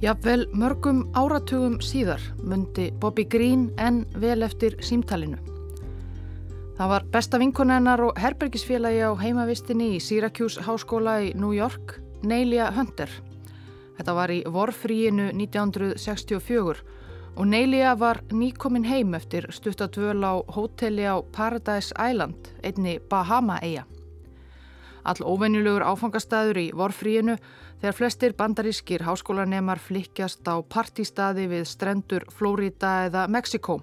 Jafnvel mörgum áratugum síðar myndi Bobby Green enn vel eftir símtalinu. Það var besta vinkonennar og herbergisfélagi á heimavistinni í Syracuse háskóla í New York, Neilja Hunter. Þetta var í vorfríinu 1964 og Neilja var nýkomin heim eftir stuttadvöl á hóteli á Paradise Island, einni Bahama-eia. All óvenjulegur áfangastæður í vorfríinu þegar flestir bandarískir háskólanemar flikkjast á partistadi við strendur Flórida eða Mexiko.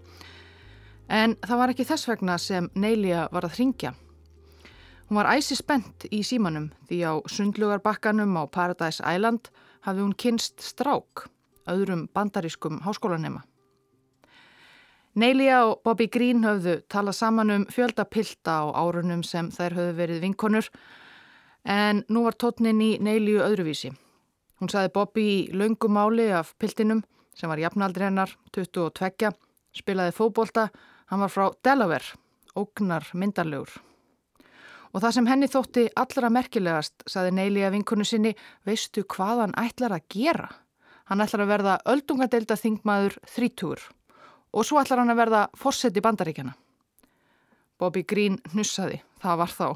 En það var ekki þess vegna sem Neilja var að hringja. Hún var æsi spennt í símanum því á sundlugarbakkanum á Paradise Island hafði hún kynst strák, öðrum bandarískum háskólanema. Neilja og Bobby Green höfðu talað saman um fjöldapilta á árunum sem þær höfðu verið vinkonur En nú var tótnin í Neilju öðruvísi. Hún saði Bobby í laungumáli af piltinum sem var jafnaldri hennar, 22, spilaði fókbólta, hann var frá Delaware, ógnar myndarlegur. Og það sem henni þótti allra merkilegast, saði Neilja vinkonu sinni, veistu hvað hann ætlar að gera? Hann ætlar að verða öldungadeilda þingmaður þrítúur og svo ætlar hann að verða fórsett í bandaríkjana. Bobby Green hnussaði, það var þá.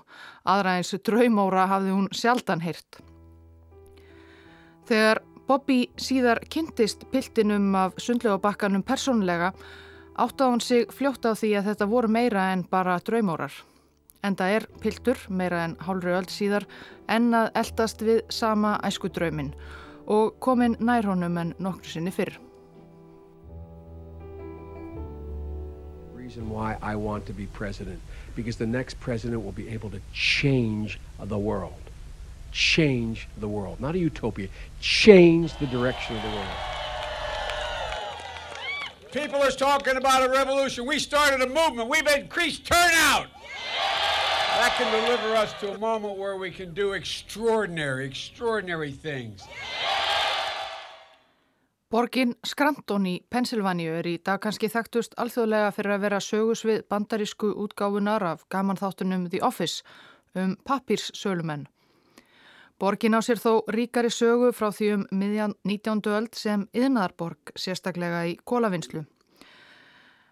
Aðra eins draumóra hafði hún sjaldan heyrt. Þegar Bobby síðar kynntist piltinum af sundlegabakkanum persónlega átti á hann sig fljótt á því að þetta voru meira en bara draumórar. Enda er piltur, meira en hálfri öll síðar, en að eldast við sama æsku draumin og komin nær honum en nokkru sinni fyrr. reason why I want to be president. Because the next president will be able to change the world. Change the world. Not a utopia. Change the direction of the world. People are talking about a revolution. We started a movement. We've increased turnout. That can deliver us to a moment where we can do extraordinary, extraordinary things. Borgin Scranton í Pennsylvania er í dag kannski þekktust alþjóðlega fyrir að vera sögusvið bandarísku útgáfunar af gamanþáttunum The Office um papírssölumenn. Borgin á sér þó ríkari sögu frá því um miðjan 19. öld sem yðnaðarborg sérstaklega í kólavinslu.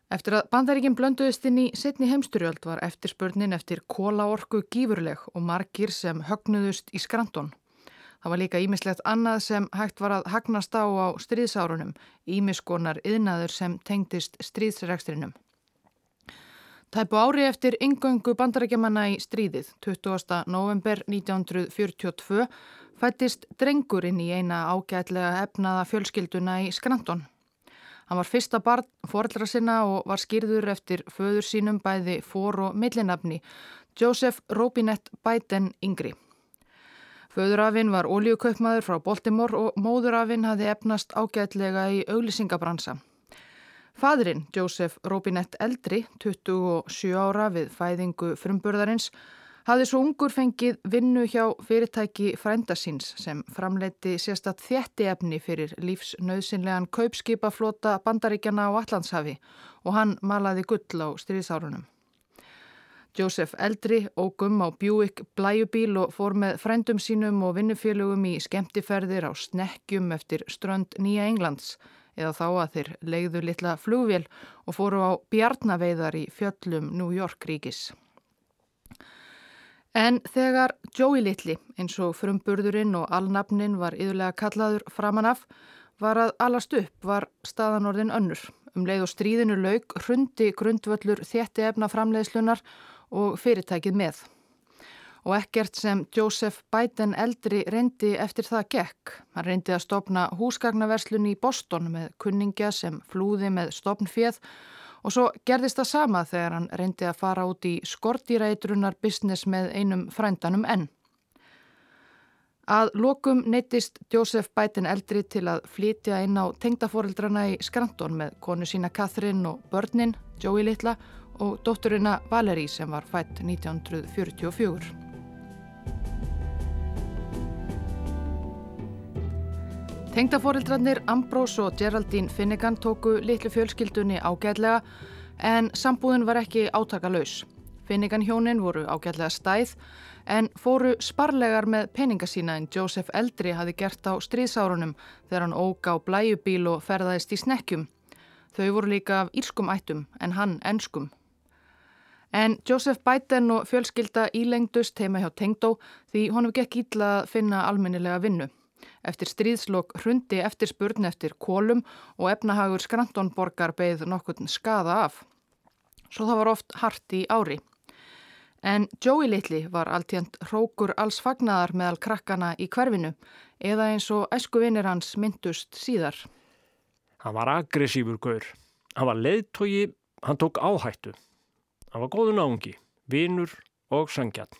Eftir að bandaríkinn blönduðist inn í setni heimsturjöld var eftirspurnin eftir kólaorku gífurleg og margir sem högnuðust í Scranton. Það var líka ímislegt annað sem hægt var að hagnast á á stríðsárunum, ímiskonar yðnaður sem tengdist stríðsrekstrinum. Tæpu ári eftir yngöngu bandarækjamanna í stríðið, 20. november 1942, fættist drengurinn í eina ágætlega efnaða fjölskylduna í Skranton. Hann var fyrsta barn forelra sinna og var skýrður eftir föður sínum bæði fór og millinafni, Joseph Robinette Biden yngri. Föðurafinn var ólíukaupmaður frá Baltimore og móðurafinn hafði efnast ágætlega í auglýsingabransa. Fadrin, Joseph Robinette Eldri, 27 ára við fæðingu frumburðarins, hafði svo ungur fengið vinnu hjá fyrirtæki frændasins sem framleiti sérstatt þétti efni fyrir lífsnauðsynlegan kaupskipaflota bandaríkjana á Allandshafi og hann malaði gull á stríðsárunum. Joseph Eldri ógum á Buick blæjubíl og fór með frendum sínum og vinnufélögum í skemmtiferðir á snekkjum eftir strönd Nýja Englands eða þá að þeir leiðu litla flugvél og fóru á bjarnaveiðar í fjöllum New York ríkis. En þegar Joey Little eins og frumburðurinn og alnafnin var yðurlega kallaður framanaf var að alast upp var staðanorðin önnur. Um leið og stríðinu laug hrundi grundvöllur þétti efna framleiðslunar og fyrirtækið með. Og ekkert sem Joseph Biden eldri reyndi eftir það gekk. Hann reyndi að stopna húsgagnaverslun í Boston með kunningja sem flúði með stopnfjöð og svo gerðist það sama þegar hann reyndi að fara út í skortýrætrunar business með einum frændanum enn. Að lokum neittist Joseph Biden eldri til að flytja inn á tengdaforeldrana í Skranton með konu sína Catherine og börnin, Joey Littla og dótturina Valerie sem var fætt 1944. Tengdaforeldrarnir Ambrose og Geraldine Finnegan tóku litlu fjölskyldunni ágæðlega en sambúðin var ekki átaka laus. Finnigan hjónin voru ágætlega stæð en fóru sparlegar með peninga sína en Joseph Eldri hafi gert á stríðsárunum þegar hann óg á blæjubíl og ferðaðist í snekkjum. Þau voru líka af írskum ættum en hann ennskum. En Joseph Biden og fjölskylda ílengdust heima hjá Tengdó því honum gekk ítla að finna almennilega vinnu. Eftir stríðslokk hrundi eftir spurn eftir kólum og efnahagur Skrantonborgar beigð nokkurn skada af. Svo það var oft hart í ári. En Joey Little var alltjönd hrókur alls fagnaðar meðal krakkana í hverfinu eða eins og eskuvinir hans myndust síðar. Hann var aggressífur gaur. Hann var leiðtogi, hann tók áhættu. Hann var góðu náungi, vinur og sangjarn.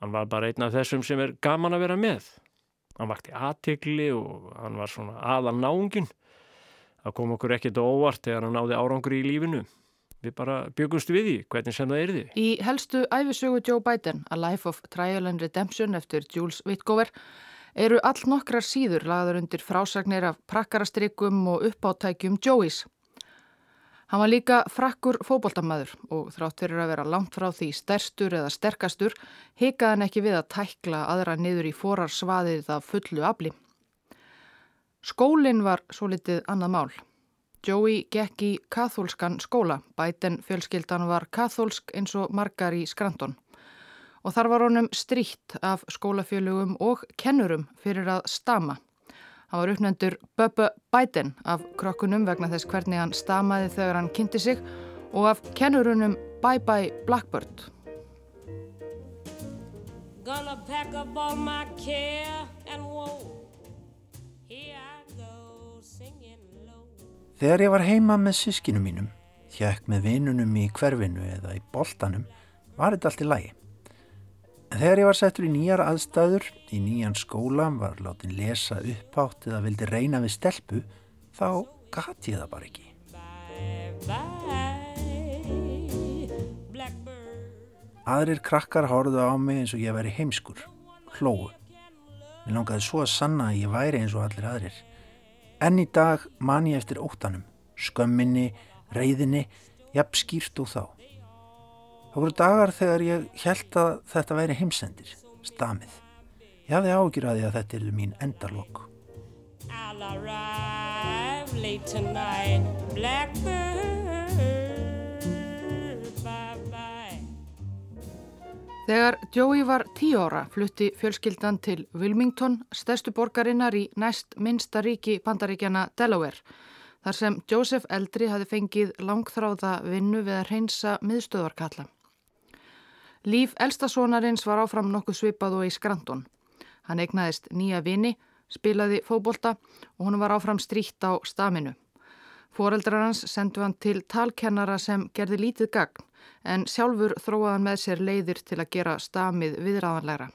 Hann var bara einn af þessum sem er gaman að vera með. Hann vakti aðtikli og hann var svona aðal náungin. Það kom okkur ekkert óvart þegar hann náði árangur í lífinu. Við bara byggumst við því hvernig sem það er því. Í helstu æfisögu Joe Biden, A Life of Trial and Redemption eftir Jules Whitgover, eru all nokkrar síður lagður undir frásagnir af prakkarastrykkum og uppáttækjum Joeys. Hann var líka frakkur fóboltamæður og þrátt fyrir að vera langt frá því sterstur eða sterkastur hikaði hann ekki við að tækla aðra niður í forar svaðið af fullu afli. Skólinn var svo litið annað mál. Joey gekk í kathólskan skóla, bæten fjölskyldan var kathólsk eins og margar í Skranton. Og þar var honum stríkt af skólafjölugum og kennurum fyrir að stama. Hann var uppnendur Bubba Biden af krokkunum vegna þess hvernig hann stamaði þegar hann kynnti sig og af kennurunum Bye Bye Blackbird. Þegar ég var heima með sískinu mínum, hjekk með vinunum í hverfinu eða í boltanum, var þetta allt í lagi. Þegar ég var settur í nýjar aðstæður, í nýjan skóla, var látin lesa uppátt eða vildi reyna við stelpu, þá gati ég það bara ekki. Aðrir krakkar horfðu á mig eins og ég væri heimskur, hlóu. Mér langaði svo að sanna að ég væri eins og allir aðrir. Enn í dag man ég eftir óttanum, skömminni, reyðinni, jafn skýrt og þá. Það voru dagar þegar ég held að þetta væri heimsendir, stamið. Ég hafði ágjur að því að þetta erðu mín endarlokk. Þegar Joey var tíu ára flutti fjölskyldan til Wilmington, stærstu borgarinnar í næst minsta ríki bandaríkjana Delaware, þar sem Joseph Eldri hafi fengið langþráða vinnu við að reynsa miðstöðvarkalla. Líf elstasónarins var áfram nokkuð svipað og í Skrandon. Hann egnaðist nýja vini, spilaði fóbolta og hún var áfram stríkt á staminu. Fóreldrar hans sendu hann til talkennara sem gerði lítið gagn en sjálfur þróaðan með sér leiðir til að gera stamið viðræðanlegra.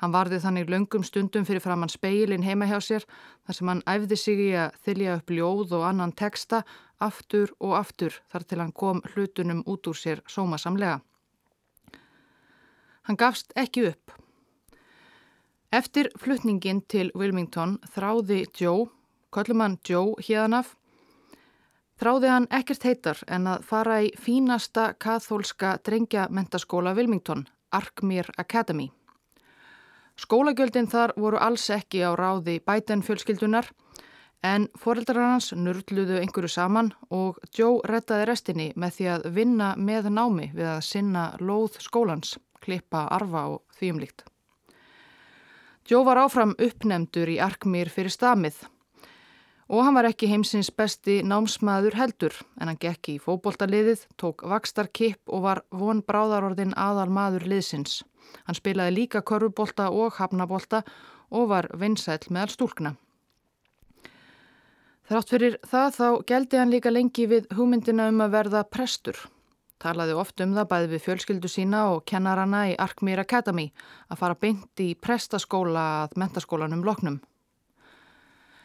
Hann varði þannig löngum stundum fyrir fram hann speilin heima hjá sér þar sem hann æfði sig í að þylja upp ljóð og annan teksta aftur og aftur þar til hann kom hlutunum út úr sér sómasamlega. Hann gafst ekki upp. Eftir flutningin til Wilmington þráði Joe, kollumann Joe híðanaf, þráði hann ekkert heitar en að fara í fínasta kathólska drengjamentaskóla Wilmington, Arkmere Academy. Skólagjöldin þar voru alls ekki á ráði bæten fjölskyldunar en foreldrar hans nurluðu einhverju saman og Joe rettaði restinni með því að vinna með námi við að sinna lóð skólans klippa arfa og þvíumlíkt. Jó var áfram uppnemdur í Arkmýr fyrir stamið og hann var ekki heimsins besti námsmaður heldur en hann gekk í fóboltaliðið, tók vakstarkipp og var von bráðarorðin aðal maður liðsins. Hann spilaði líka korfubolta og hafnabolta og var vinsæl meðal stúlkna. Þrátt fyrir það þá geldi hann líka lengi við hugmyndina um að verða prestur Talaði oft um það bæði við fjölskyldu sína og kennarana í Arkmýr Academy að fara beint í prestaskóla að mentaskólanum loknum.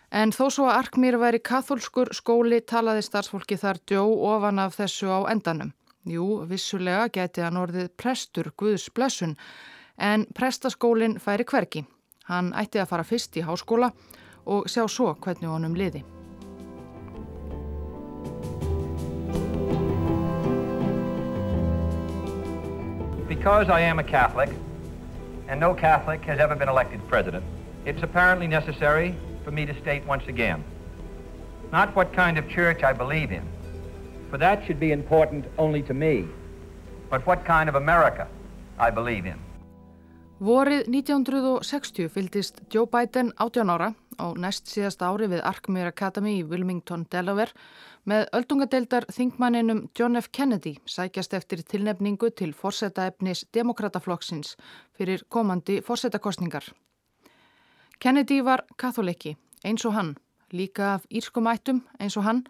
En þó svo að Arkmýr væri katholskur skóli talaði starfsfólki þar djó ofan af þessu á endanum. Jú, vissulega geti hann orðið prestur Guðs blessun en prestaskólinn færi hverki. Hann ætti að fara fyrst í háskóla og sjá svo hvernig honum liði. Because I am a Catholic, and no Catholic has ever been elected president, it's apparently necessary for me to state once again not what kind of church I believe in, for that should be important only to me, but what kind of America I believe in. Vorið 1960 fyldist Joe Biden 18 ára á næst síðast ári við Arkmere Academy í Wilmington, Delaware með öldungadeildar þingmanninum John F. Kennedy sækjast eftir tilnefningu til forsetaefnis demokrataflokksins fyrir komandi forsetakostningar. Kennedy var katholiki eins og hann, líka af írskumættum eins og hann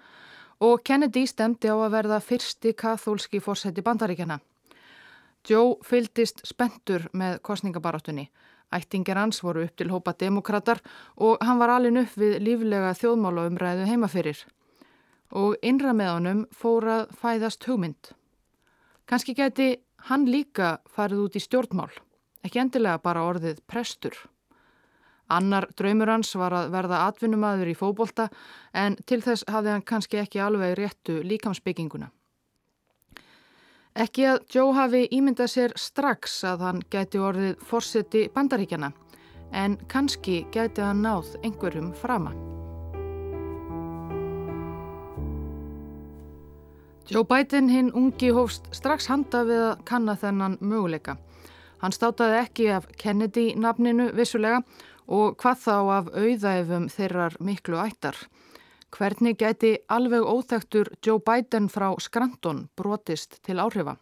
og Kennedy stemdi á að verða fyrsti katholski forseti bandaríkjana. Joe fylgdist spentur með kostningabarátunni. Ættingir hans voru upp til hópa demokrater og hann var alin upp við líflega þjóðmála umræðu heimafyrir. Og innra með honum fór að fæðast hugmynd. Kanski geti hann líka farið út í stjórnmál, ekki endilega bara orðið prestur. Annar draumur hans var að verða atvinnumadur í fóbolta en til þess hafði hann kannski ekki alveg réttu líkamsbygginguna. Ekki að Joe hafi ímyndað sér strax að hann gæti orðið fórseti bandaríkjana en kannski gæti hann náð einhverjum frama. Joe Biden hinn ungi hófst strax handa við að kanna þennan möguleika. Hann státaði ekki af Kennedy nafninu vissulega og hvað þá af auðæfum þeirrar miklu ættar. Hvernig gæti alveg óþektur Joe Biden frá Skranton brotist til áhrifa?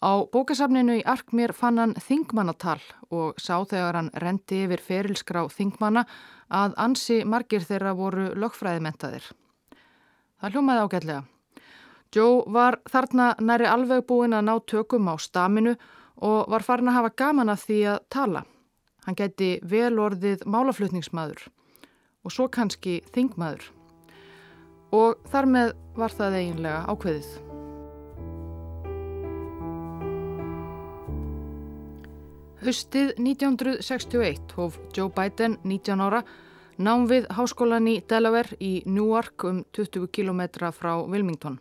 Á bókasafninu í Arkmér fann hann þingmannatal og sá þegar hann rendi yfir ferilskrá þingmanna að ansi margir þeirra voru lögfræðimentaðir. Það hljómaði ágætlega. Joe var þarna næri alveg búin að ná tökum á staminu og var farin að hafa gaman af því að tala. Hann gæti velorðið málaflutningsmaður og svo kannski þingmaður og þar með var það eiginlega ákveðið. Haustið 1961 hóf Joe Biden 19 ára nám við háskólan í Delaware í Newark um 20 km frá Wilmington.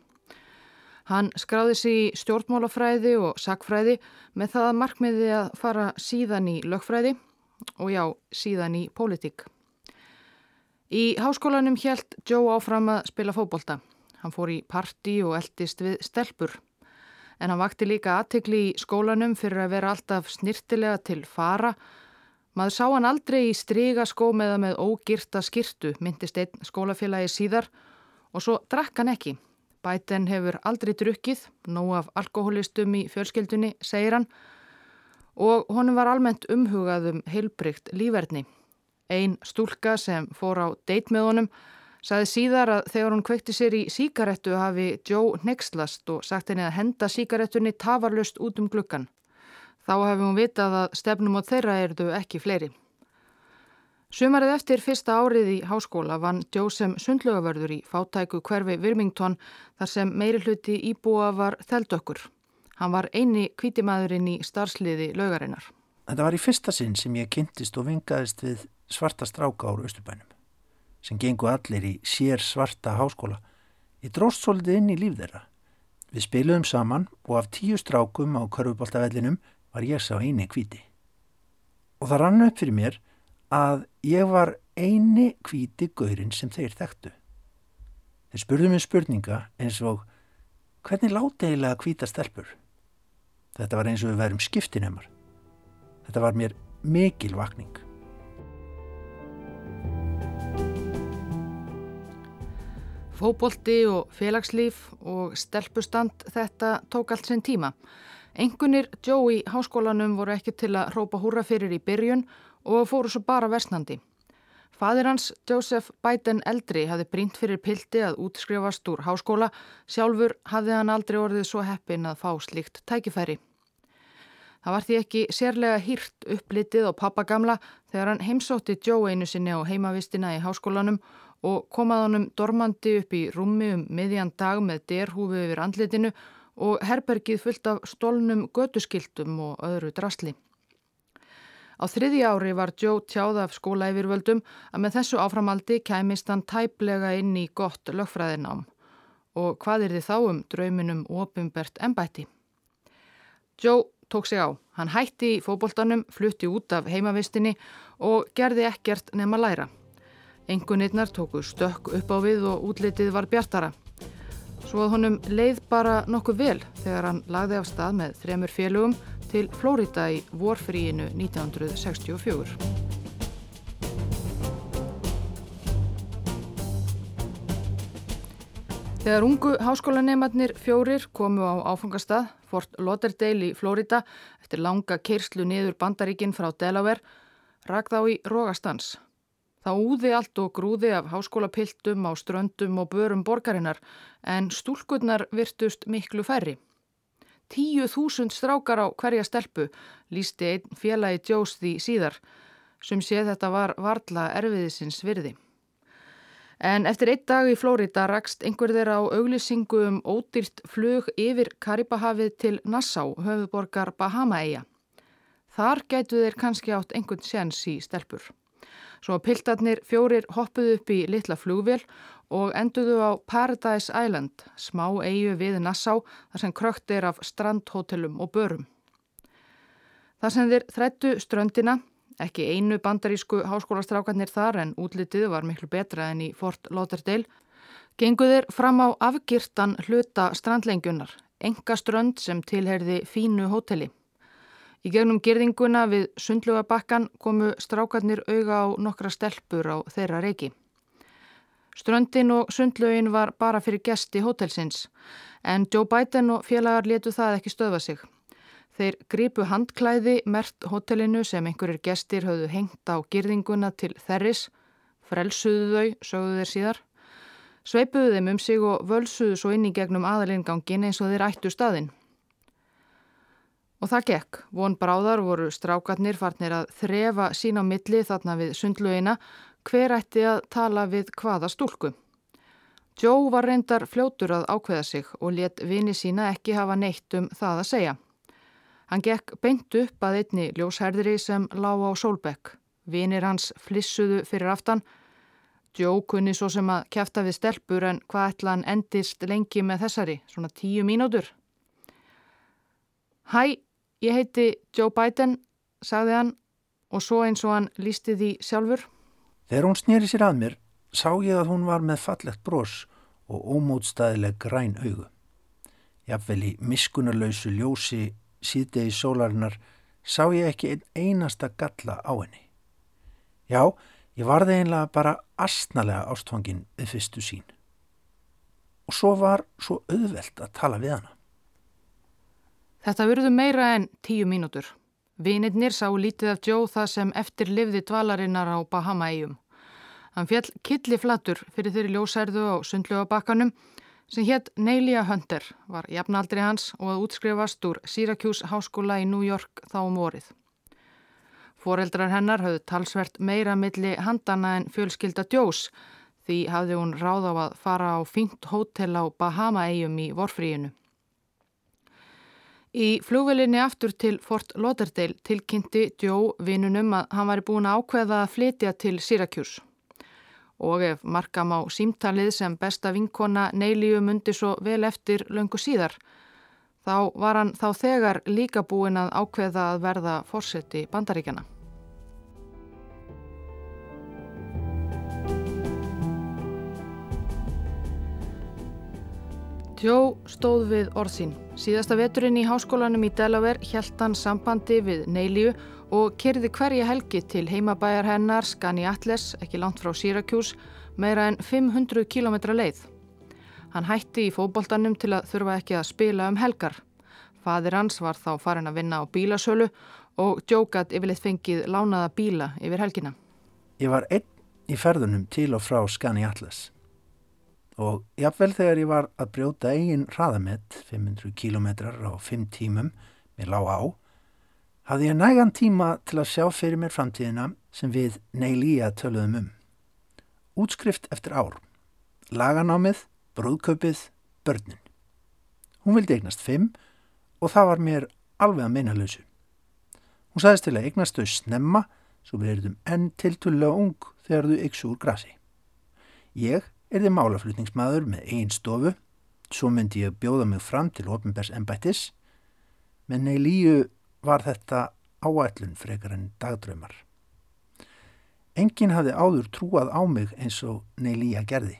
Hann skráði sig í stjórnmálafræði og sakfræði með það markmiði að fara síðan í lögfræði og já, síðan í pólitík. Í háskólanum hjælt Joe áfram að spila fókbólta. Hann fór í parti og eldist við stelpur. En hann vakti líka aðtegli í skólanum fyrir að vera alltaf snirtilega til fara. Maður sá hann aldrei í stryga skó meða með ógirta skirtu, myndist einn skólafélagi síðar og svo drakk hann ekki. Bæten hefur aldrei drukkið, nóg af alkoholistum í fjölskyldunni, segir hann, og honum var almennt umhugað um heilbrygt lífverðni. Einn stúlka sem fór á deit með honum saði síðar að þegar hún kveikti sér í síkarettu hafi Joe nexlast og sagt henni að henda síkarettunni tafarlust út um glukkan. Þá hefði hún vitað að stefnum á þeirra erðu ekki fleiri. Sumarið eftir fyrsta árið í háskóla vann Joe sem sundlögavörður í fátæku hverfi Virmington þar sem meiri hluti íbúa var þeldökkur. Hann var eini kvítimaðurinn í starfsliði lögarinnar. Þetta var í fyrsta sinn sem ég kynntist og vingaðist við svarta stráka ára Östubænum sem gengu allir í sér svarta háskóla. Ég dróst svolítið inn í líf þeirra. Við spiluðum saman og af tíu strákum á körfuboltavellinum var ég sá eini kvíti. Og það rann upp fyrir mér að ég var eini kvíti gaurinn sem þeir þekktu. Þeir spurðu mér spurninga eins og hvernig láti eiginlega kvíta stelpur? Þetta var eins og við værum skiptinemar. Þetta var mér mikil vakning. Fóbolti og félagslíf og stelpustand þetta tók allt sinn tíma. Engunir Joe í háskólanum voru ekki til að rópa húra fyrir í byrjun og fóru svo bara versnandi. Fadir hans, Joseph Biden eldri, hafði brínt fyrir pildi að útskrifast úr háskóla. Sjálfur hafði hann aldrei orðið svo heppin að fá slíkt tækifæri. Það var því ekki sérlega hýrt upplitið á pappagamla þegar hann heimsótti Joe einu sinni á heimavistina í háskólanum og komað honum dormandi upp í rúmi um miðjan dag með derhúfi yfir andlitinu og herbergið fullt af stólnum götuskiltum og öðru drasli. Á þriði ári var Joe tjáð af skóla yfirvöldum að með þessu áframaldi kæmist hann tæplega inn í gott lögfræðinám og hvað er þið þá um drauminum opimbert ennbætti? Joe tók sig á. Hann hætti í fóboltanum, flutti út af heimavistinni og gerði ekkert nema læra. Engunirnar tóku stökk upp á við og útlitið var bjartara. Svo að honum leið bara nokkuð vel þegar hann lagði af stað með þremur félögum til Flórida í vorfríinu 1964. Þegar ungu háskólanematnir fjórir komu á áfangastað, Fort Lauderdale í Flórida, eftir langa keirslu niður bandaríkinn frá Delaware, rak þá í rógastans. Það úði allt og grúði af háskólapiltum á ströndum og börum borgarinnar, en stúlkunnar virtust miklu færri. Tíu þúsund strákar á hverja stelpu lísti einn félagi Jós því síðar, sem sé þetta var varla erfiðisins virði. En eftir einn dag í Flórida rakst einhver þeirra á auglýsingu um ódýrt flug yfir Karibahafið til Nassau, höfuborgar Bahama-eia. Þar gætu þeir kannski átt einhvern séns í stelpur. Svo piltarnir fjórir hoppuðu upp í litla flugvél og enduðu á Paradise Island, smá eigu við Nassau, þar sem krökt er af strandhótelum og börum. Þar sem þeir þrættu ströndina Ekki einu bandarísku háskólastrákarnir þar en útlitið var miklu betra en í Fort Lauderdale. Genguðir fram á afgirtan hluta strandlengjunar, enga strönd sem tilherði fínu hóteli. Í gegnum gerðinguna við sundlugabakkan komu strákarnir auga á nokkra stelpur á þeirra reiki. Ströndin og sundlugin var bara fyrir gesti hótelsins en Joe Biden og félagar letu það ekki stöða sig. Þeir gripu handklæði mert hotellinu sem einhverjir gestir höfðu hengt á girðinguna til þerris, frelsuðu þau, sögðu þeir síðar, sveipuðu þeim um sig og völsuðu svo inn í gegnum aðalingangin eins og þeir ættu staðinn. Og það gekk. Von bráðar voru strákarnir farnir að þrefa sín á milli þarna við sundluina hver ætti að tala við hvaða stúlku. Joe var reyndar fljótur að ákveða sig og let vini sína ekki hafa neitt um það að segja. Hann gekk beint upp að einni ljósherðri sem lág á sólbekk. Vinir hans flissuðu fyrir aftan. Joe kunni svo sem að kæfta við stelpur en hvað ætla hann endist lengi með þessari, svona tíu mínútur. Hæ, ég heiti Joe Biden, sagði hann og svo eins og hann lísti því sjálfur. Þegar hún snýri sér að mér sá ég að hún var með fallegt brós og ómótstæðileg græn augu. Jafnvel í miskunarlausu ljósi síðdegi sólarinnar sá ég ekki einn einasta galla á henni. Já, ég varði einlega bara astnalega ástfangin við fyrstu sín. Og svo var svo auðvelt að tala við hana. Þetta verður meira en tíu mínútur. Vinirnir sá lítið af Joe það sem eftir livði dvalarinnar á Bahama-eigum. Hann fjall killi flatur fyrir þeirri ljósærðu á sundljóabakkanum sem hétt Neilia Hunter var jafnaldri hans og að útskrifast úr Syracuse háskóla í New York þá um orið. Fóreldrar hennar höfðu talsvert meira milli handana en fjölskylda Djós því hafði hún ráð á að fara á fínt hótel á Bahama-eigum í vorfríinu. Í flugvelinni aftur til Fort Lauderdale tilkynnti Djó vinunum að hann væri búin að ákveða að flytja til Syracuse og ef markam á símtalið sem besta vinkona Neilíu mundi svo vel eftir löngu síðar. Þá var hann þá þegar líka búin að ákveða að verða fórseti bandaríkjana. Joe stóð við orðsín. Síðasta veturinn í háskólanum í Delaware hjælt hann sambandi við Neilíu og kyrði hverja helgi til heimabæjar hennar Skani Atles, ekki langt frá Syracuse, meira en 500 km leið. Hann hætti í fóboltanum til að þurfa ekki að spila um helgar. Fadir hans var þá farin að vinna á bílasölu og djókat yfirleitt fengið lánaða bíla yfir helgina. Ég var einn í ferðunum til og frá Skani Atlas og jáfnvel þegar ég var að brjóta eigin hraðamett 500 km á 5 tímum með lág á hafði ég nægan tíma til að sjá fyrir mér framtíðina sem við Neilíja töluðum um. Útskrift eftir ár, laganámið, brúðkaupið, börnin. Hún vildi eignast fimm og það var mér alveg að meina lausu. Hún sagðist til að eignast þau snemma svo við erum enn tiltullega ung þegar þau yksu úr grasi. Ég er þið málaflutningsmaður með einn stofu, svo myndi ég bjóða mig fram til Oppenbergs ennbættis, menn Neilíju var þetta áætlun frekar en dagdraumar. Engin hafði áður trúað á mig eins og Neilíja gerði.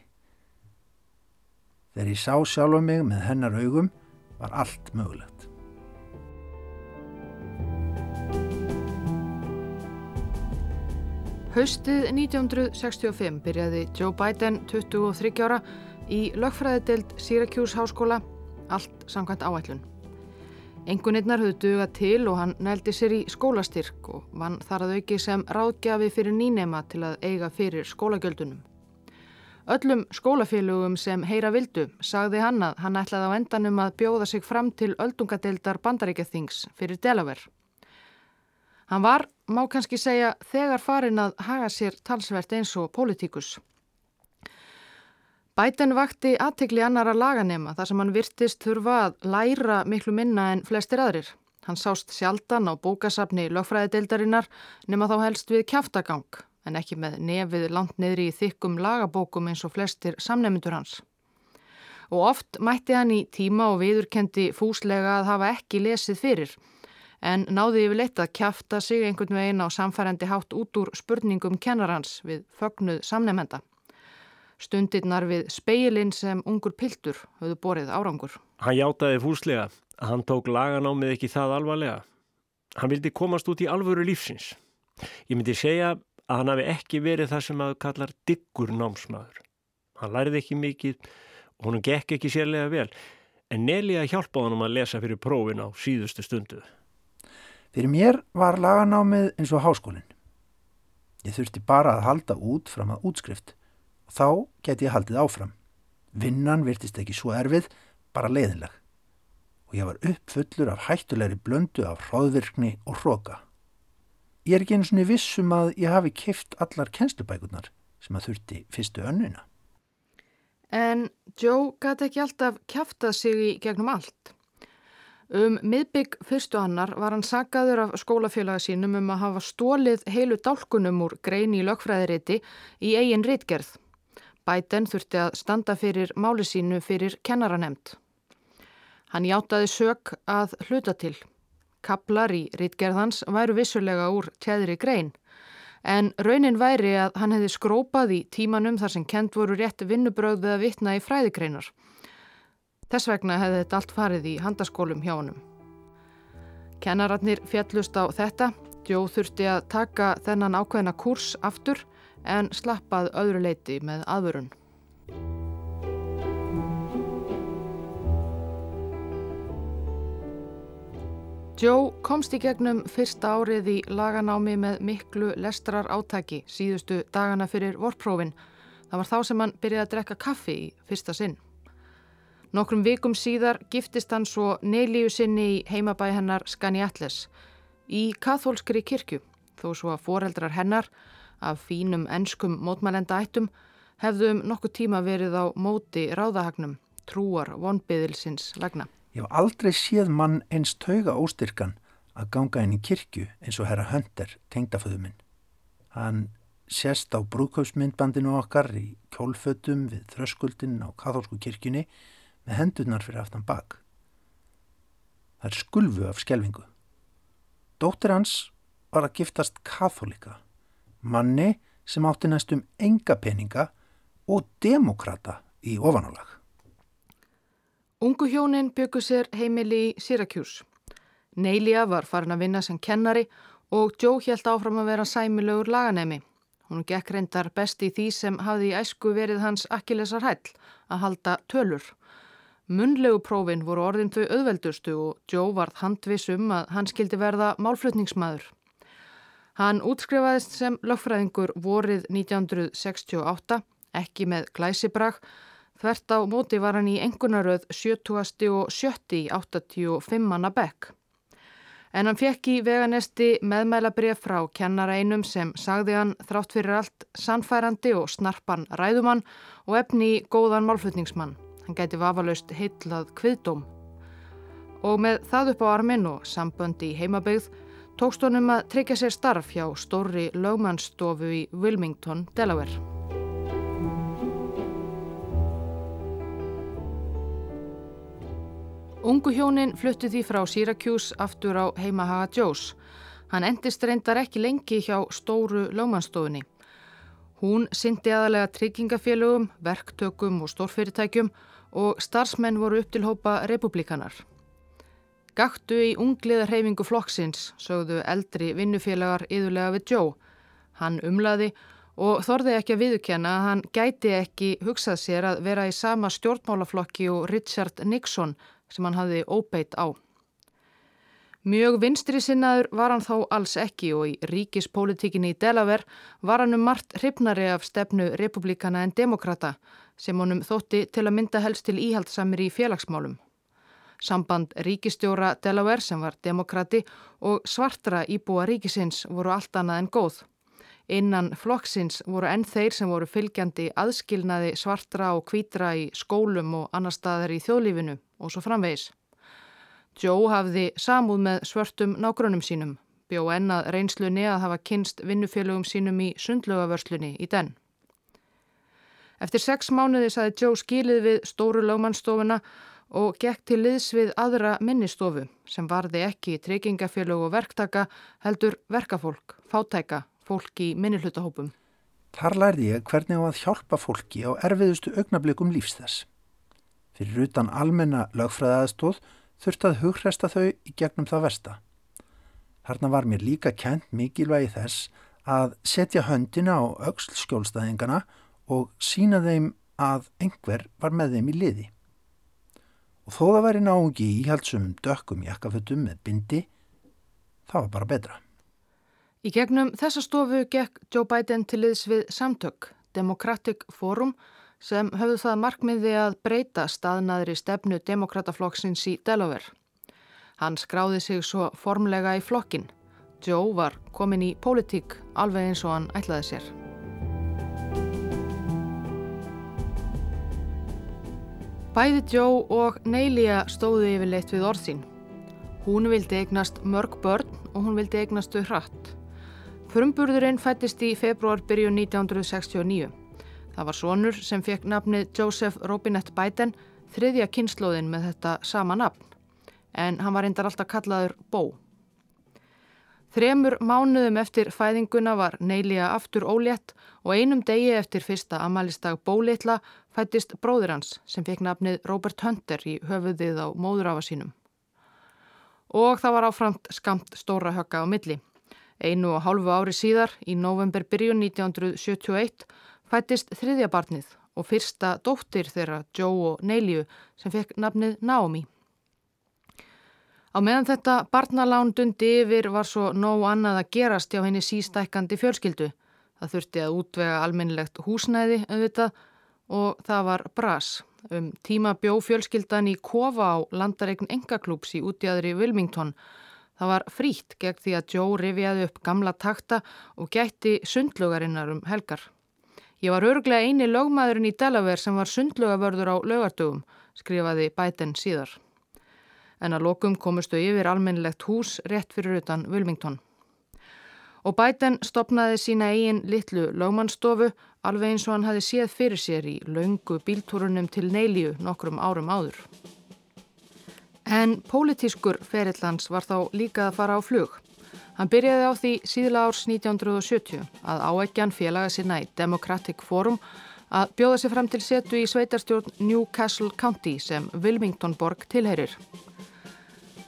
Þegar ég sá sjálfa mig með hennar augum var allt mögulegt. Haustið 1965 byrjaði Joe Biden 23 ára í lögfræðidelt Syracuse háskóla, allt samkvæmt áætlun. Engunirnar höfðu dugað til og hann nældi sér í skólastyrk og vann þar að auki sem ráðgjafi fyrir nýnema til að eiga fyrir skólagjöldunum. Öllum skólafélögum sem heyra vildu sagði hann að hann ætlaði á endanum að bjóða sig fram til öldungadeildar bandaríkjathings fyrir Delaware. Hann var, má kannski segja, þegar farin að haga sér talsvert eins og pólitíkus. Bæten vakti aðtegli annara laganema þar sem hann virtist þurfa að læra miklu minna en flestir aðrir. Hann sást sjaldan á bókasafni lögfræðideildarinnar nema þá helst við kjáftagang en ekki með nefið langt niðri í þykkum lagabókum eins og flestir samnefndur hans. Og oft mætti hann í tíma og viðurkendi fúslega að hafa ekki lesið fyrir en náði yfir leitt að kjafta sig einhvern veginn á samfærandi hátt út úr spurningum kennarhans við fögnuð samnemenda. Stundirnar við speilin sem ungur piltur höfðu borið árangur. Hann hjátaði fúslega hann tók laganámið ekki það alvarlega. Hann vildi komast út í alvöru lífsins. Ég myndi segja að hann hafi ekki verið það sem að kallar diggur námsmaður. Hann læriði ekki mikið og hann gekk ekki sérlega vel en Nelja hjálpaði hann um að lesa fyrir prófin á síðustu stundu. Fyrir mér var laganámið eins og háskólinn. Ég þurfti bara að halda út fram að útskrift og þá geti ég haldið áfram. Vinnan virtist ekki svo erfið, bara leiðinleg. Og ég var uppfullur af hættulegri blöndu af hróðvirkni og hróka. Ég er ekki eins og vissum að ég hafi kift allar kennslubækunar sem að þurfti fyrstu önnuna. En Joe gæti ekki alltaf kæftað sig í gegnum allt. Um miðbygg fyrstu annar var hann sagaður af skólafélaga sínum um að hafa stólið heilu dálkunum úr grein í lögfræðiriti í eigin rítgerð. Bæten þurfti að standa fyrir máli sínu fyrir kennaranemnd. Hann játaði sök að hluta til. Kaplar í rítgerðans væru vissulega úr tjæðri grein. En raunin væri að hann hefði skrópað í tímanum þar sem kent voru rétt vinnubröð við að vitna í fræðigreinar. Þess vegna hefði þetta allt farið í handaskólum hjá honum. Kennararnir fjallust á þetta, Jó þurfti að taka þennan ákveðna kurs aftur en slappað öðru leiti með aðvörun. Joe komst í gegnum fyrsta árið í laganámi með miklu lestrar átaki síðustu dagana fyrir vorprófin. Það var þá sem hann byrjaði að drekka kaffi í fyrsta sinn. Nokkrum vikum síðar giftist hann svo neilíu sinni í heimabæ hennar Skani Atles í kathólskri kirkju þó svo að foreldrar hennar af fínum enskum mótmælenda ættum hefðum nokkuð tíma verið á móti ráðahagnum, trúar vonbyðilsins vegna. Ég hef aldrei séð mann eins tauga óstyrkan að ganga inn í kirkju eins og herra Hönter, tengdaföðu minn. Hann sérst á brúkaupsmyndbandinu okkar í kjólfötum við þröskuldin á kathólsku kirkjunni með hendurnar fyrir aftan bak. Það er skulfu af skjelvingu. Dóttir hans var að giftast katholika, manni sem átti næstum enga peninga og demokrata í ofanálag. Ungu hjónin byggu sér heimili í Syracuse. Neilja var farin að vinna sem kennari og Joe held áfram að vera sæmilegur laganemi. Hún gekk reyndar best í því sem hafði í æsku verið hans akkilesar hæll að halda tölur. Munlegu prófin voru orðin þau auðveldustu og Joe varð handvisum að hann skildi verða málflutningsmaður. Hann útskrifaðist sem lögfræðingur vorið 1968, ekki með glæsibrag. Þvert á móti var hann í engunaröð 70. og 70. 85. manna bekk. En hann fekk í veganesti meðmælabrið frá kennara einum sem sagði hann þrátt fyrir allt sannfærandi og snarpan ræðumann og efni góðan málflutningsmann. Hann gæti vafalaust heitlað kviðdóm. Og með það upp á armin og samböndi í heimabegð tókst honum að tryggja sér starf hjá stóri lögmannstofu í Wilmington, Delaware. Ungu hjónin fluttu því frá Syracuse aftur á heimahaga Joes. Hann endist reyndar ekki lengi hjá stóru lögmannstofunni. Hún syndi aðalega tryggingafélögum, verktökum og stórfyrirtækjum og starfsmenn voru upp til hópa republikanar. Gaktu í ungliðar heimingu flokksins, sögðu eldri vinnufélagar yðurlega við Joe. Hann umlaði og þorði ekki að viðkjanna að hann gæti ekki hugsað sér að vera í sama stjórnmálaflokki og Richard Nixon sem hann hafði óbeitt á. Mjög vinstri sinnaður var hann þó alls ekki og í ríkispolítikinni í Delaware var hann um margt hrifnari af stefnu republikana en demokrata sem honum þótti til að mynda helst til íhaldsamir í félagsmálum. Samband ríkistjóra Delaware sem var demokrati og svartra íbúa ríkisins voru allt annað en góð. Innan flokksins voru enn þeir sem voru fylgjandi aðskilnaði svartra og kvítra í skólum og annar staðar í þjóðlífinu og svo framvegis. Joe hafði samúð með svörtum nágrunum sínum, bjó ennað reynslunni að hafa kynst vinnufélögum sínum í sundlögavörslunni í den. Eftir sex mánuði saði Joe skilið við stóru lögmannstofuna og gekk til liðs við aðra minnistofu sem varði ekki treykingafélög og verktaka heldur verkafólk, fátæka, fólk í minnihlutahópum. Þar lærði ég hvernig á að hjálpa fólki á erfiðustu augnablikum lífs þess. Fyrir utan almenna lögfræðaðstóð þurft að hugresta þau í gegnum það versta. Þarna var mér líka kent mikilvægi þess að setja höndina á auksl skjólstæðingana og sína þeim að einhver var með þeim í liði. Og þó það væri náungi í íhaldsumum dökkum jakkafötum með bindi, það var bara betra. Í gegnum þessa stofu gekk Joe Biden til liðs við samtök, Democratic Forum, sem höfðu það markmiði að breyta staðnaðri stefnu demokrataflokksins í Delaware. Hann skráði sig svo formlega í flokkin. Joe var komin í pólitík alveg eins og hann ætlaði sér. Bæði Joe og Neilia stóðu yfirleitt við orðsín. Hún vildi eignast mörg börn og hún vildi eignast þau hratt. Frumburðurinn fættist í februar byrju 1969. Það var sonur sem fekk nafnið Joseph Robinette Biden, þriðja kynnslóðin með þetta sama nafn. En hann var reyndar alltaf kallaður Bó. Þremur mánuðum eftir fæðinguna var Neilia aftur ólétt og einum degi eftir fyrsta amalistag Bólitla fættist bróður hans sem fekk nafnið Robert Hunter í höfuðið á móðurafa sínum. Og það var áframt skamt stóra högga á milli. Einu og hálfu ári síðar, í november byrjun 1971, fættist þriðja barnið og fyrsta dóttir þeirra Joe og Neiliu sem fekk nafnið Naomi. Á meðan þetta barnalán dundi yfir var svo nóg annað að gerast hjá henni sístækandi fjölskyldu. Það þurfti að útvega almennilegt húsnæði auðvitað og það var bras. Um tíma bjó fjölskyldan í kofa á landaregn engaklúps í útjæðri Wilmington. Það var frítt gegn því að Joe rifjaði upp gamla takta og gætti sundlugarinnar um helgar. Ég var örglega eini lögmaðurinn í Delaware sem var sundlugavörður á lögardögum, skrifaði Biden síðar en að lokum komustu yfir almennilegt hús rétt fyrir utan Wilmington. Og Biden stopnaði sína eigin litlu lögmannstofu alveg eins og hann hafi séð fyrir sér í laungu bíltúrunum til Neilíu nokkrum árum áður. En pólitískur ferillans var þá líka að fara á flug. Hann byrjaði á því síðla árs 1970 að áækjan félaga sinna í Democratic Forum að bjóða sér fram til setu í sveitarstjórn Newcastle County sem Wilmington borg tilherir.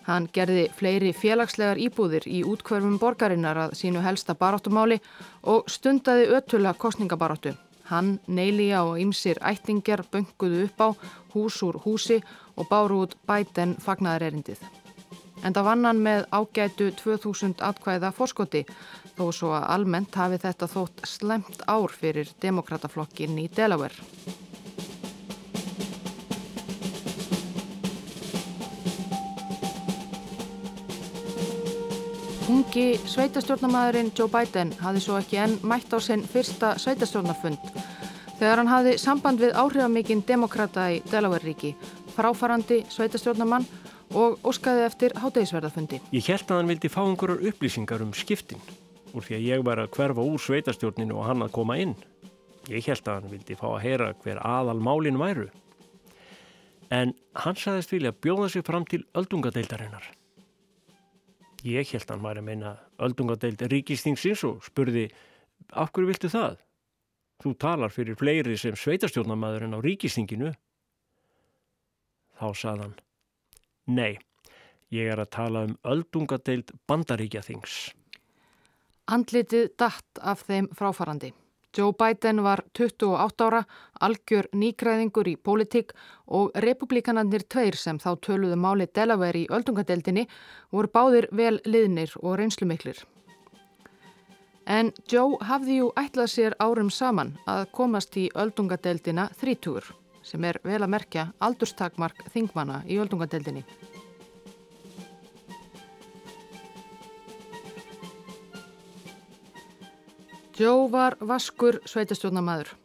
Hann gerði fleiri félagslegar íbúðir í útkverfum borgarinnar að sínu helsta baráttumáli og stundaði ötula kostningabaráttu. Hann, Neilíja og ymsir ættingjar bönguðu upp á hús úr húsi og báru út bæten fagnaðarerindið. En það vann hann með ágætu 2000 atkvæða fórskoti þó svo að almennt hafi þetta þótt slemt ár fyrir demokrataflokkin í Delaware. Ungi sveitastjórnamaðurinn Joe Biden hafði svo ekki enn mætt á sinn fyrsta sveitastjórnarfund þegar hann hafði samband við áhrifamikinn demokrata í Delaware-ríki, fráfarandi sveitastjórnamann og óskaði eftir hátegisverðarfundi. Ég held að hann vildi fá einhverjar upplýsingar um skiptin úr því að ég var að hverfa úr sveitastjórninu og hann að koma inn. Ég held að hann vildi fá að heyra hver aðal málinn væru. en hann sagðist vilja bjóða sig fram til öldungadeildarinnar. Ég held hann væri að meina öldungadeild ríkistingsins og spurði af hverju viltu það? Þú talar fyrir fleiri sem sveitarstjórnamaður en á ríkistinginu. Þá sagðan, nei, ég er að tala um öldungadeild bandaríkjathings. Andlitið datt af þeim fráfarandi. Joe Biden var 28 ára, algjör nýgræðingur í pólitík og republikanarnir tveir sem þá töluðu máli Delaware í öldungadeildinni voru báðir vel liðnir og reynslumiklir. En Joe hafði jú ætlað sér árum saman að komast í öldungadeildina þrítúur sem er vel að merkja aldurstakmark þingmana í öldungadeildinni. Joe var vaskur sveitastjórnamaður.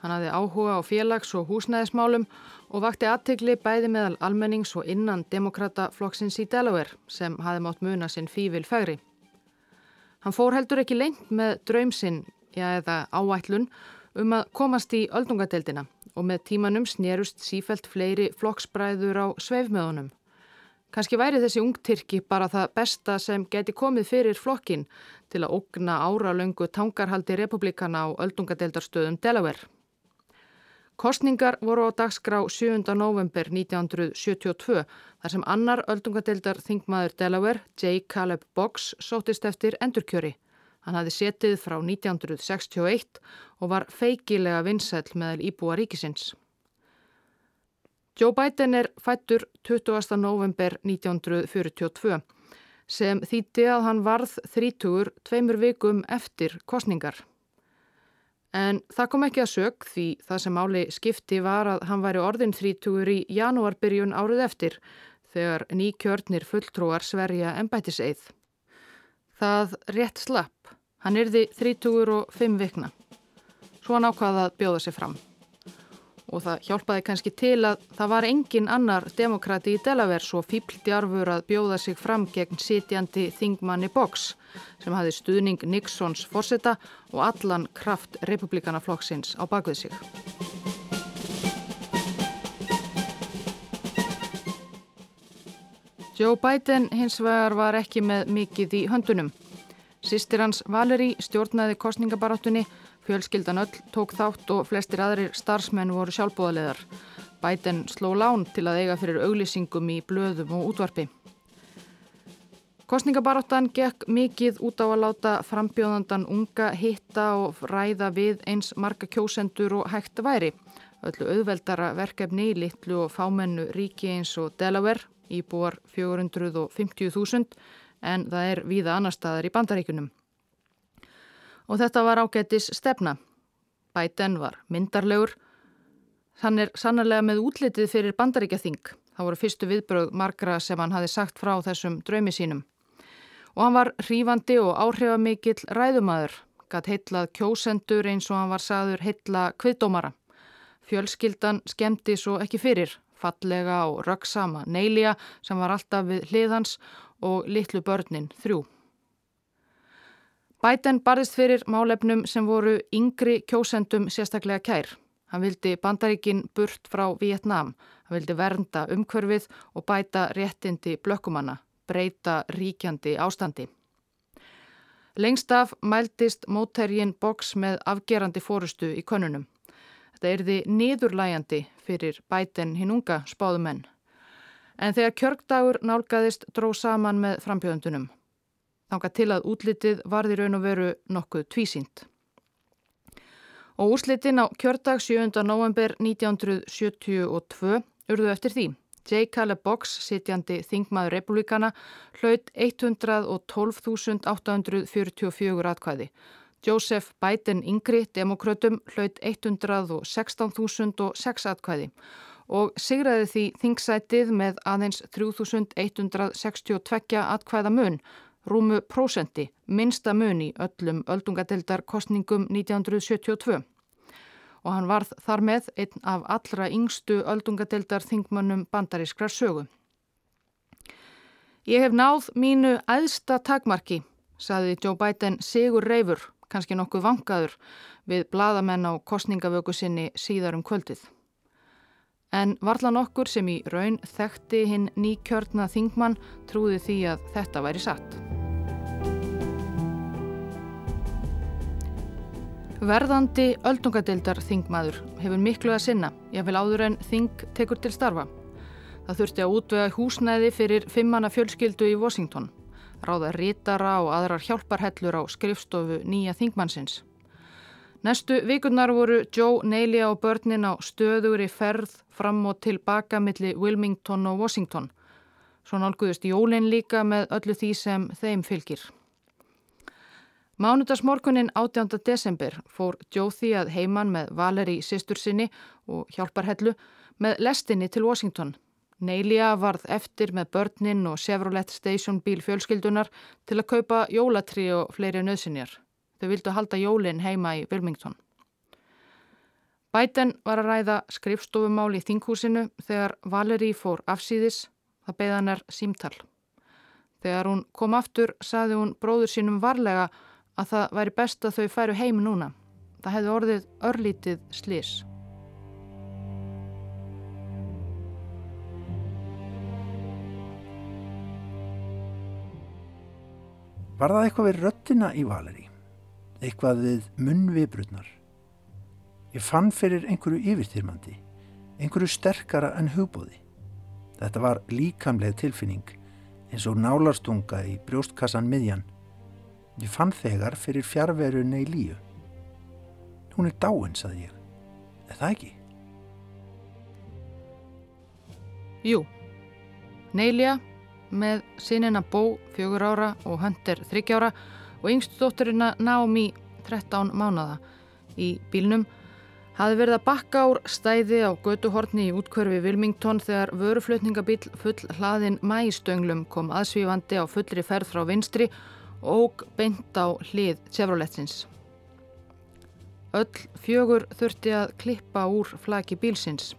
Hann hafði áhuga á félags- og húsnæðismálum og vakti aðtegli bæði meðal almennings og innan demokrataflokksins í Delaware sem hafði mátt muna sinn fívil færi. Hann fór heldur ekki lengt með draumsinn, já eða áætlun, um að komast í öldungadeildina og með tímanum snerust sífelt fleiri flokksbræður á sveifmöðunum. Kanski væri þessi ungtyrki bara það besta sem geti komið fyrir flokkin til að ógna áralöngu tangarhaldi republikana á öldungadeildarstöðum Delaware. Kostningar voru á dagskrá 7. november 1972 þar sem annar öldungadeildar þingmaður Delaware, J. Caleb Boggs, sótist eftir endurkjöri. Hann hafði setið frá 1961 og var feikilega vinsæl meðal íbúa ríkisins. Joe Biden er fættur 20. november 1942 sem þýtti að hann varð þrítugur tveimur vikum eftir kostningar. En það kom ekki að sög því það sem áli skipti var að hann væri orðin þrítugur í janúarbyrjun árið eftir þegar nýkjörnir fulltrúar sverja ennbætiseið. Það rétt slapp. Hann yrði þrítugur og fimm vikna. Svo hann ákvaða að bjóða sig fram og það hjálpaði kannski til að það var engin annar demokrati í Delaware svo fíbldjarfur að bjóða sig fram gegn sitjandi þingmanni Box sem hafi stuðning Nixons fórseta og allan kraft republikanaflokksins á bakvið sig. Joe Biden hins vegar var ekki með mikið í höndunum. Sistir hans Valeri stjórnaði kostningabaráttunni Fjölskyldan öll tók þátt og flestir aðrir starfsmenn voru sjálfbóðaleðar. Bæten sló lán til að eiga fyrir auglýsingum í blöðum og útvarpi. Kostningabaráttan gekk mikið út á að láta frambjóðandan unga hitta og ræða við eins marga kjósendur og hægt væri. Öllu auðveldara verkefni í litlu og fámennu ríki eins og Delaware, íbúar 450.000 en það er víða annar staðar í bandaríkunum og þetta var ágættis stefna. Biden var myndarlegur. Hann er sannarlega með útlitið fyrir bandaríkjathing. Það voru fyrstu viðbröð margra sem hann hafi sagt frá þessum draumi sínum. Og hann var hrífandi og áhrifamikill ræðumadur. Gatt heitlað kjósendur eins og hann var saður heitla kviðdómara. Fjölskyldan skemmti svo ekki fyrir. Fallega og röggsama Neilja sem var alltaf við hliðans og litlu börnin þrjú. Biden barðist fyrir málefnum sem voru yngri kjósendum sérstaklega kær. Hann vildi bandaríkin burt frá Vietnám. Hann vildi vernda umhverfið og bæta réttindi blökkumanna, breyta ríkjandi ástandi. Lengst af mæltist mótærgin boks með afgerandi fórustu í konunum. Þetta erði niðurlæjandi fyrir bæten hinn unga spáðumenn. En þegar kjörgdagur nálgæðist dró saman með frambjöðundunum þanga til að útlitið varði raun og veru nokkuð tvísýnt. Og úrslitin á kjördag 7. november 1972 urðu eftir því. J. Caleb Box, sitjandi þingmaður republikana, hlaut 112.844 atkvæði. Joseph Biden yngri, demokrautum, hlaut 116.006 atkvæði og sigraði því þingsætið með aðeins 3.162 atkvæða mun rúmu prósenti, minsta mun í öllum öldungadeildarkostningum 1972 og hann varð þar með einn af allra yngstu öldungadeildarþingmönnum bandarískrar sögu. Ég hef náð mínu æðsta takmarki, saði Joe Biden Sigur Reifur, kannski nokkuð vangaður, við bladamenn á kostningavöku sinni síðar um kvöldið. En varlan okkur sem í raun þekkti hinn nýkjörna þingmann trúði því að þetta væri satt. Verðandi öldungadeildar þingmaður hefur miklu að sinna, ég vil áður en þing tekur til starfa. Það þurfti að útvega húsnæði fyrir fimmana fjölskyldu í Washington, ráða rítara og aðrar hjálparhellur á skrifstofu nýja þingmannsins. Næstu vikurnar voru Joe, Nelia og börnin á stöður í ferð fram og tilbaka millir Wilmington og Washington. Svo nálguðist Jólin líka með öllu því sem þeim fylgir. Mánudagsmorgunin 18. desember fór Jóði að heiman með Valeri sýstur sinni og hjálparhellu með lestinni til Washington. Neilja varð eftir með börnin og Chevrolet Station bíl fjölskyldunar til að kaupa jólatri og fleiri nöðsinjar. Þau vildu halda jólin heima í Wilmington. Biden var að ræða skrifstofumál í þinghúsinu þegar Valeri fór afsýðis, það beða hennar símtall. Þegar hún kom aftur saði hún bróður sínum varlega að það væri best að þau færu heim núna. Það hefði orðið örlítið slís. Var það eitthvað við röttina í Valeri? eitthvað við munnvibrurnar. Ég fann fyrir einhverju yfirstyrmandi, einhverju sterkara en hugbóði. Þetta var líkamlega tilfinning eins og nálarstunga í brjóstkassan miðjan. Ég fann þegar fyrir fjárverunni í líu. Hún er dáin, saði ég. Er það ekki? Jú. Neilja með sinina Bó fjögur ára og Hunter þryggjára og yngstdótturina Naomi 13 mánada í bílnum hafi verið að bakka ár stæði á götuhorni í útkörfi Vilmington þegar vöruflutningabíl full hlaðin mæstönglu kom aðsvífandi á fullri ferð frá vinstri og beint á hlið Chevroletins. Öll fjögur þurfti að klippa úr flaki bílsins.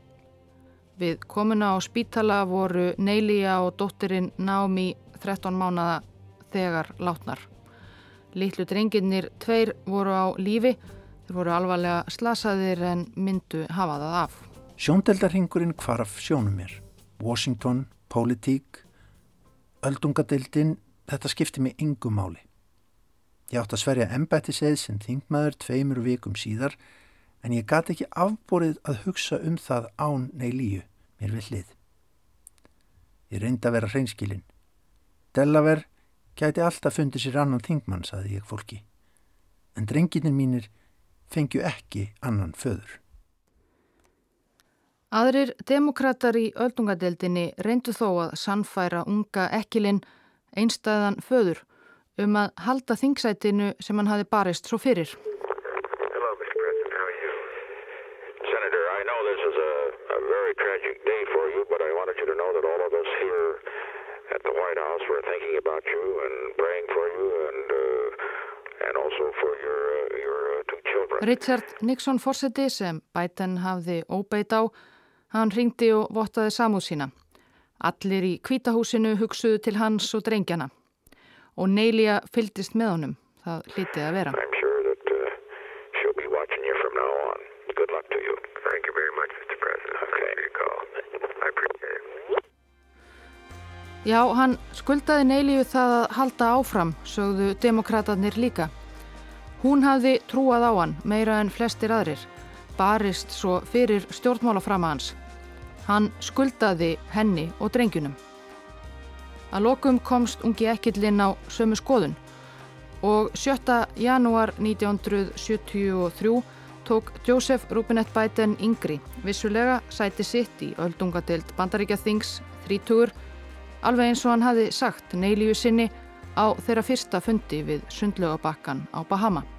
Við komuna á spítala voru Neilíja og dóttirinn Naomi 13 mánada þegar látnar. Littlu drenginnir tveir voru á lífi, þeir voru alvarlega slasaðir en myndu hafa það af. Sjóndeldarhingurinn kvarf sjónum mér. Washington, politík, öldungadeildin, þetta skipti mig yngu máli. Ég átt að sverja embættiseið sem þingmaður tveimur vikum síðar en ég gati ekki afborið að hugsa um það án neilíu mér við hlið. Ég reyndi að vera hreinskilinn. Delaware gæti alltaf fundið sér annan þingmann, saði ég fólki. En drenginir mínir fengju ekki annan föður. Aðrir demokrater í öldungadeildinni reyndu þó að sannfæra unga ekkilinn einstæðan föður um að halda þingsætinu sem hann hafi barist svo fyrir. Richard Nixon fórseti sem Biden hafði óbeit á, hann ringdi og vottaði samúð sína. Allir í kvítahúsinu hugsuðu til hans og drengjana og Neilja fyldist með honum. Það hlítið að vera. Uh. Já, hann skuldaði Neilju það að halda áfram, sögðu demokraterni líka. Hún hafði trúað á hann meira en flestir aðrir, barist svo fyrir stjórnmálaframa hans. Hann skuldaði henni og drengjunum. Að lokum komst ungi ekkillinn á sömu skoðun og 7. janúar 1973 tók Joseph Rubinett Biden yngri vissulega sæti sitt í öldungadeild Bandaríkja Þings 30 alveg eins og hann hafi sagt neilíu sinni á þeirra fyrsta fundi við sundlögabakkan á Bahama.